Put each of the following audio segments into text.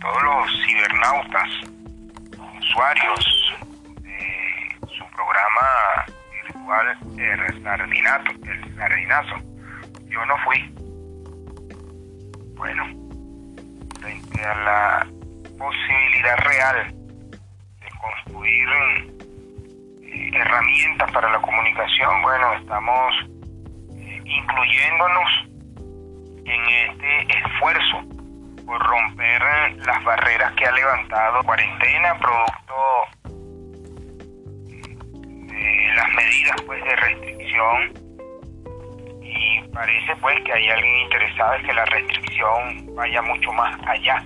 todos los cibernautas, usuarios de su programa virtual el Sardinato, el Sardinazo. Yo no fui. Bueno, frente a la posibilidad real de construir eh, herramientas para la comunicación, bueno, estamos eh, incluyéndonos en este esfuerzo por romper las barreras que ha levantado cuarentena producto de las medidas pues de restricción y parece pues que hay alguien interesado en que la restricción vaya mucho más allá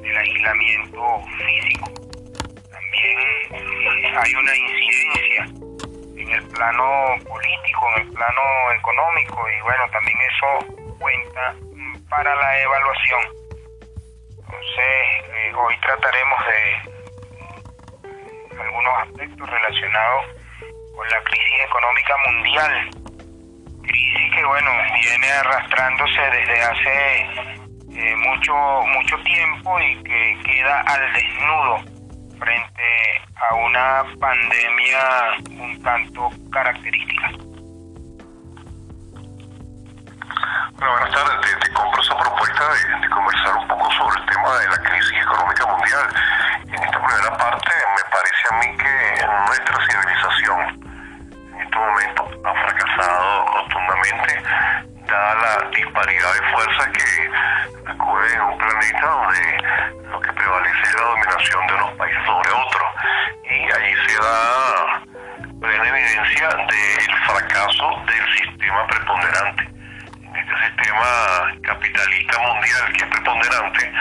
del aislamiento físico. También eh, hay una incidencia en el plano político, en el plano económico y bueno, también eso cuenta para la evaluación. Eh, hoy trataremos de algunos aspectos relacionados con la crisis económica mundial. Crisis que, bueno, viene arrastrándose desde hace eh, mucho, mucho tiempo y que queda al desnudo frente a una pandemia un tanto característica. Bueno, buenas tardes. Te, compro esa propuesta de, conversar un poco sobre el tema de la crisis económica mundial. En esta primera parte me parece a mí que nuestra civilización en este momento ha fracasado rotundamente dada la disparidad de fuerzas que acuden en un planeta donde que es preponderante,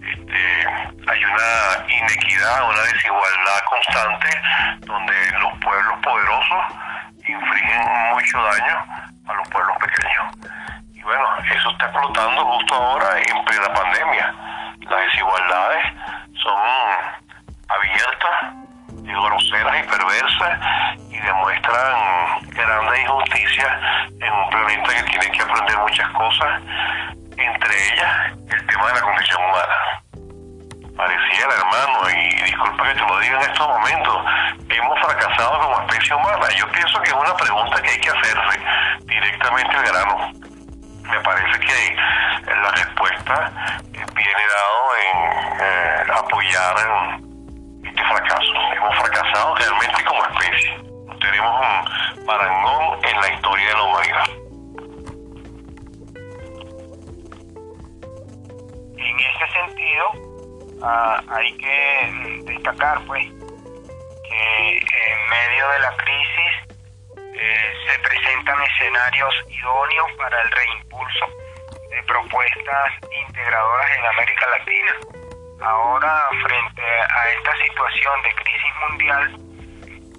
este, hay una inequidad, una desigualdad constante donde los pueblos poderosos infringen mucho daño a los pueblos pequeños. Y bueno, eso está explotando justo ahora en plena pandemia. Las desigualdades son abiertas, y groseras y perversas y demuestran grandes injusticias en un planeta que tiene que aprender muchas cosas, que te lo diga en estos momentos, hemos fracasado como especie humana. Yo pienso que es una pregunta que hay que hacerse directamente al grano. Me parece que la respuesta viene dado en eh, apoyar este fracaso. Hemos fracasado realmente como especie. Tenemos un parangón en la historia de la humanidad. Uh, hay que destacar pues que en medio de la crisis eh, se presentan escenarios idóneos para el reimpulso de propuestas integradoras en América Latina. Ahora, frente a esta situación de crisis mundial,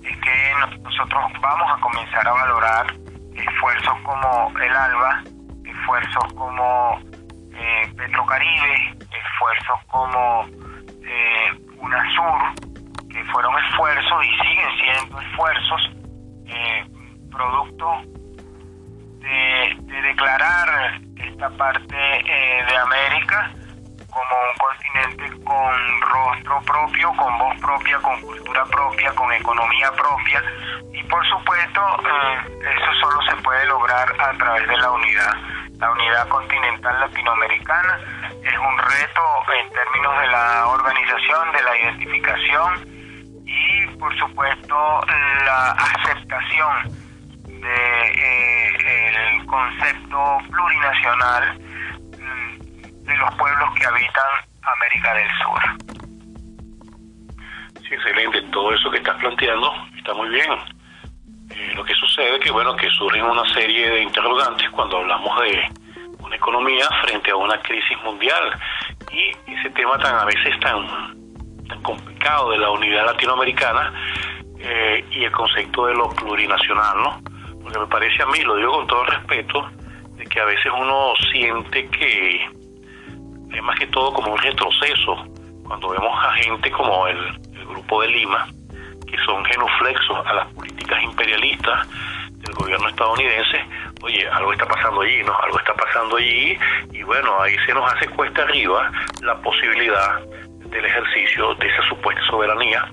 es que nosotros vamos a comenzar a valorar esfuerzos como el ALBA, esfuerzos como eh, Petrocaribe, esfuerzos como eh, UNASUR, que fueron esfuerzos y siguen siendo esfuerzos eh, producto de, de, declarar esta parte eh, de América como un continente con rostro propio, con voz propia, con cultura propia, con economía propia y por supuesto eh, eso solo se puede lograr a través de la unidad. La unidad continental latinoamericana es un reto en términos de la organización, de la identificación y por supuesto la aceptación de eh, concepto plurinacional de los pueblos que habitan América del Sur. Sí, excelente. Todo eso que estás planteando está muy bien. Eh, lo que sucede es que, bueno, que surgen una serie de interrogantes cuando hablamos de una economía frente a una crisis mundial y ese tema tan a veces tan, tan complicado de la unidad latinoamericana eh, y el concepto de lo plurinacional, ¿no? Porque me parece a mí, lo digo con todo respeto, de que a veces uno siente que es más que todo como un retroceso cuando vemos a gente como el, el grupo de Lima, que son genuflexos a las políticas imperialistas gobierno estadounidense, oye, algo está pasando allí, ¿no? Algo está pasando allí y bueno, ahí se nos hace cuesta arriba la posibilidad del ejercicio de esa supuesta soberanía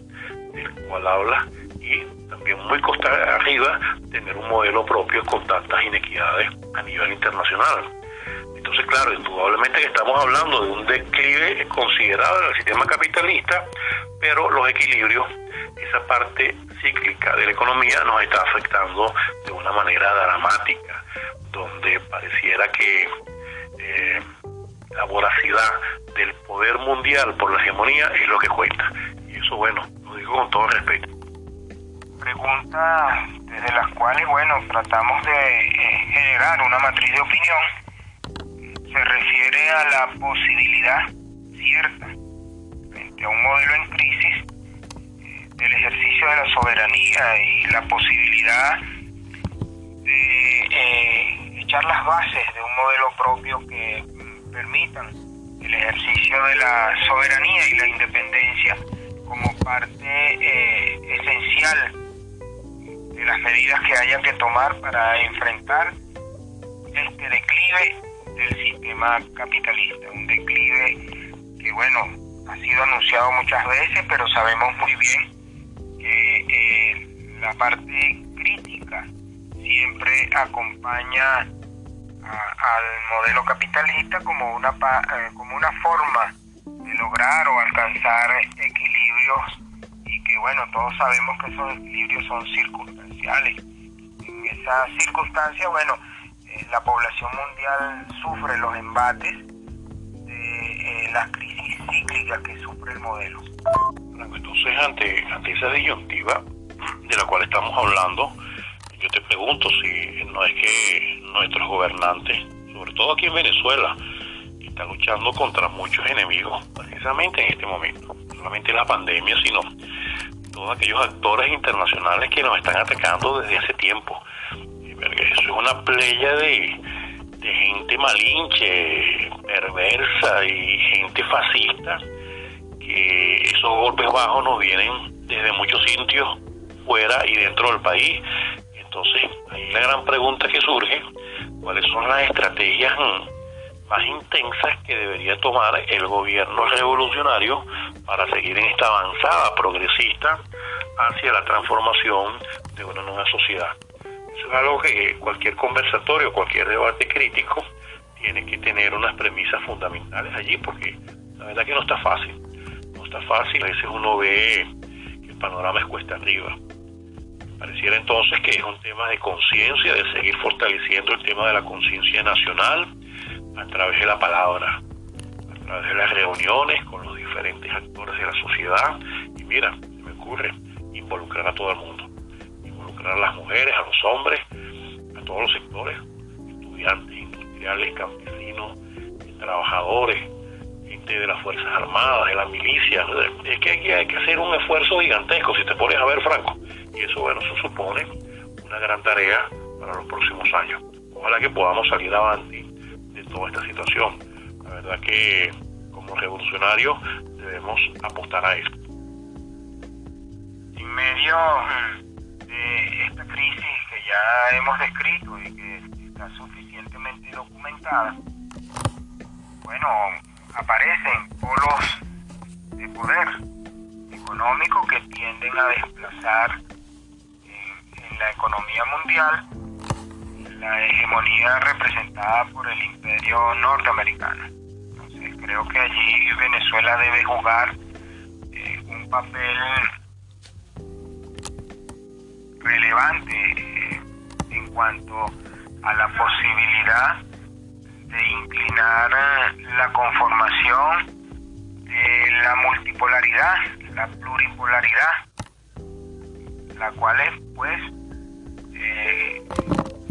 del cual habla y también muy costa arriba tener un modelo propio con tantas inequidades a nivel internacional. Entonces, claro, indudablemente que estamos hablando de un declive considerable del sistema capitalista, pero los equilibrios, esa parte cíclica de la economía nos está afectando de una manera dramática, donde pareciera que eh, la voracidad del poder mundial por la hegemonía es lo que cuenta. Y eso, bueno, lo digo con todo respeto. Preguntas desde las cuales, bueno, tratamos de eh, generar una matriz de opinión. Se refiere a la posibilidad cierta frente a un modelo en crisis del ejercicio de la soberanía y la posibilidad de eh, echar las bases de un modelo propio que mm, permitan el ejercicio de la soberanía y la independencia como parte eh, esencial de las medidas que haya que tomar para enfrentar este declive del sistema capitalista, un declive que bueno, ha sido anunciado muchas veces, pero sabemos muy bien la parte crítica siempre acompaña al modelo capitalista como una, eh, como una forma de lograr o alcanzar equilibrios y que bueno, todos sabemos que esos equilibrios son circunstanciales. En esa circunstancia, bueno, eh, la población mundial sufre los embates de eh, las crisis cíclicas que sufre el modelo. Entonces, ante, esa disyuntiva, de la cual estamos hablando, yo te pregunto si no es que nuestros gobernantes, sobre todo aquí en Venezuela, están luchando contra muchos enemigos precisamente en este momento. No solamente la pandemia, sino todos aquellos actores internacionales que nos están atacando desde hace tiempo. Eso es una playa de gente malinche, perversa y gente fascista, que esos golpes bajos nos vienen desde muchos sitios fuera y dentro del país. Entonces, ahí la gran pregunta que surge, ¿cuáles son las estrategias más intensas que debería tomar el gobierno revolucionario para seguir en esta avanzada progresista hacia la transformación de una nueva sociedad? Eso es algo que cualquier conversatorio, cualquier debate crítico tiene que tener unas premisas fundamentales allí, porque la verdad que no está fácil. Está fácil, a veces uno ve que el panorama es cuesta arriba. Pareciera entonces que es un tema de conciencia, de seguir fortaleciendo el tema de la conciencia nacional a través de la palabra, a través de las reuniones con los diferentes actores de la sociedad. Y mira, me ocurre involucrar a todo el mundo, involucrar a las mujeres, a los hombres, a todos los sectores, estudiantes, industriales, campesinos, trabajadores, de las Fuerzas Armadas, de la milicia. Es que aquí hay que hacer un esfuerzo gigantesco, si te pones a ver, Franco y eso, bueno, eso supone una gran tarea para los próximos años. Ojalá que podamos salir adelante de toda esta situación. La verdad que como revolucionarios debemos apostar a esto. En medio de esta crisis que ya hemos descrito y que está suficientemente documentada, bueno, aparecen polos de poder económico que tienden a desplazar la economía mundial la hegemonía representada por el imperio norteamericano. Entonces creo que allí Venezuela debe jugar eh, un papel relevante eh, en cuanto a la posibilidad de inclinar la conformación de la multipolaridad, la pluripolaridad, la cual es pues eh,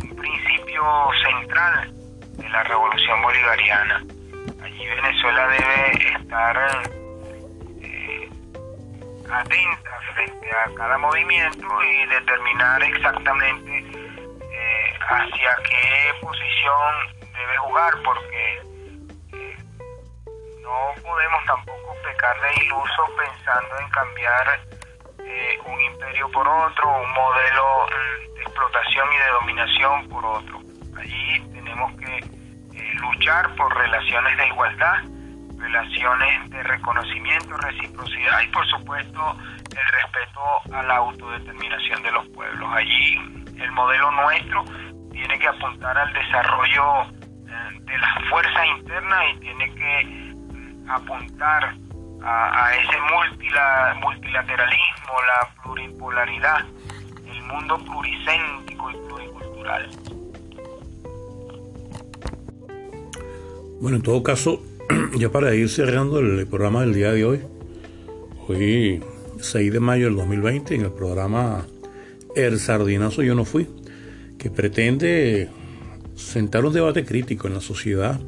un principio central de la revolución bolivariana. Allí Venezuela debe estar eh, atenta frente a cada movimiento y determinar exactamente eh, hacia qué posición debe jugar, porque no podemos tampoco pecar de iluso pensando en cambiar un imperio por otro, un modelo mm, explotación y de dominación por otro. Allí tenemos que eh, luchar por relaciones de igualdad, relaciones de reconocimiento, reciprocidad y por supuesto el respeto a la autodeterminación de los pueblos. Allí el modelo nuestro tiene que apuntar al desarrollo eh, de las fuerzas internas y tiene que apuntar a, ese multilateralismo, la pluripolaridad, el mundo pluricéntrico y pluricultural. Bueno, en todo caso, ya para ir cerrando el programa del día de hoy, hoy 6 de mayo del 2020, en el programa El Sardinazo Yo No Fui, que pretende sentar un debate crítico en la sociedad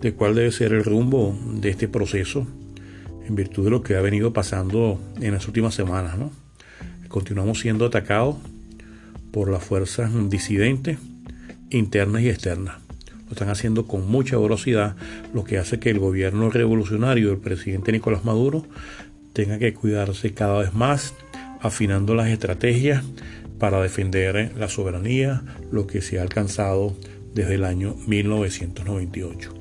de cuál debe ser el rumbo de este proceso en virtud de lo que ha venido pasando en las últimas semanas. ¿no? Continuamos siendo atacados por las fuerzas disidentes internas y externas. Lo están haciendo con mucha velocidad, lo que hace que el gobierno revolucionario del presidente Nicolás Maduro tenga que cuidarse cada vez más, afinando las estrategias para defender la soberanía, lo que se ha alcanzado desde el año 1998.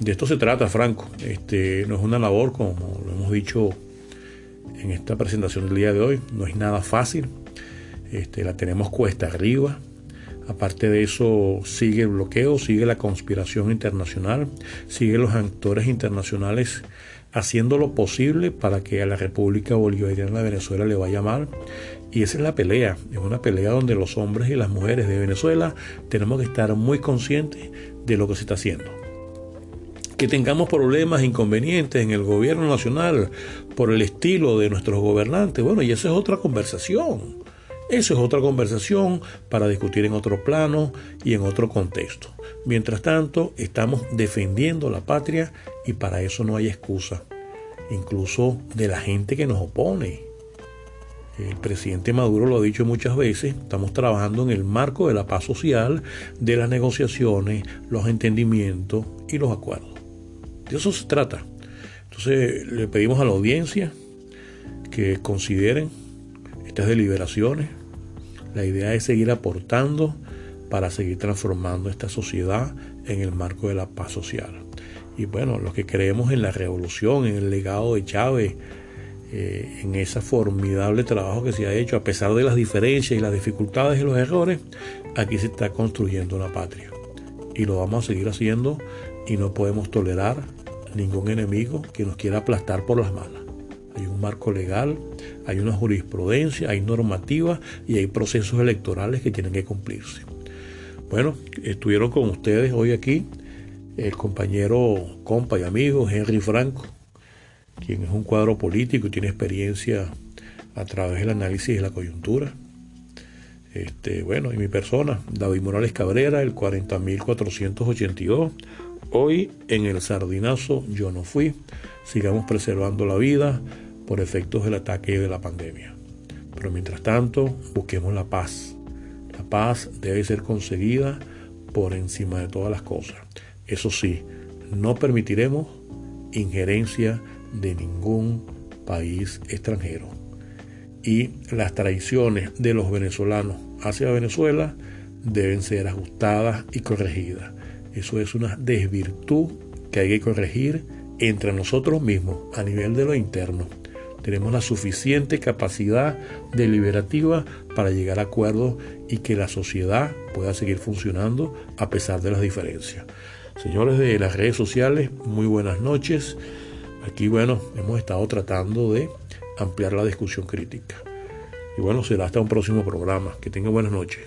De esto se trata, Franco. Este, no es una labor, como lo hemos dicho en esta presentación del día de hoy, no es nada fácil. Este, la tenemos cuesta arriba. Aparte de eso, sigue el bloqueo, sigue la conspiración internacional, sigue los actores internacionales haciendo lo posible para que a la República Bolivariana de Venezuela le vaya mal. Y esa es la pelea, es una pelea donde los hombres y las mujeres de Venezuela tenemos que estar muy conscientes de lo que se está haciendo. Que tengamos problemas, inconvenientes en el gobierno nacional por el estilo de nuestros gobernantes, bueno, y esa es otra conversación. Eso es otra conversación para discutir en otro plano y en otro contexto. Mientras tanto, estamos defendiendo la patria y para eso no hay excusa, incluso de la gente que nos opone. El presidente Maduro lo ha dicho muchas veces, estamos trabajando en el marco de la paz social, de las negociaciones, los entendimientos y los acuerdos. De eso se trata. Entonces le pedimos a la audiencia que consideren estas deliberaciones. La idea es seguir aportando para seguir transformando esta sociedad en el marco de la paz social. Y bueno, los que creemos en la revolución, en el legado de Chávez, eh, en ese formidable trabajo que se ha hecho, a pesar de las diferencias y las dificultades y los errores, aquí se está construyendo una patria. Y lo vamos a seguir haciendo y no podemos tolerar ningún enemigo que nos quiera aplastar por las malas. Hay un marco legal, hay una jurisprudencia, hay normativas y hay procesos electorales que tienen que cumplirse. Bueno, estuvieron con ustedes hoy aquí el compañero, compa y amigo Henry Franco, quien es un cuadro político y tiene experiencia a través del análisis de la coyuntura. Este, bueno, y mi persona, David Morales Cabrera, el 40.482. Hoy en el sardinazo yo no fui. Sigamos preservando la vida por efectos del ataque de la pandemia. Pero mientras tanto, busquemos la paz la paz debe ser conseguida por encima de todas las cosas. Eso sí, no permitiremos injerencia de ningún país extranjero. Y las traiciones de los venezolanos hacia Venezuela deben ser ajustadas y corregidas. Eso es una desvirtud que hay que corregir entre nosotros mismos a nivel de lo interno tenemos la suficiente capacidad deliberativa para llegar a acuerdos y que la sociedad pueda seguir funcionando a pesar de las diferencias. Señores de las redes sociales, muy buenas noches. Aquí, bueno, hemos estado tratando de ampliar la discusión crítica. Y bueno, será hasta un próximo programa. Que tengan buenas noches.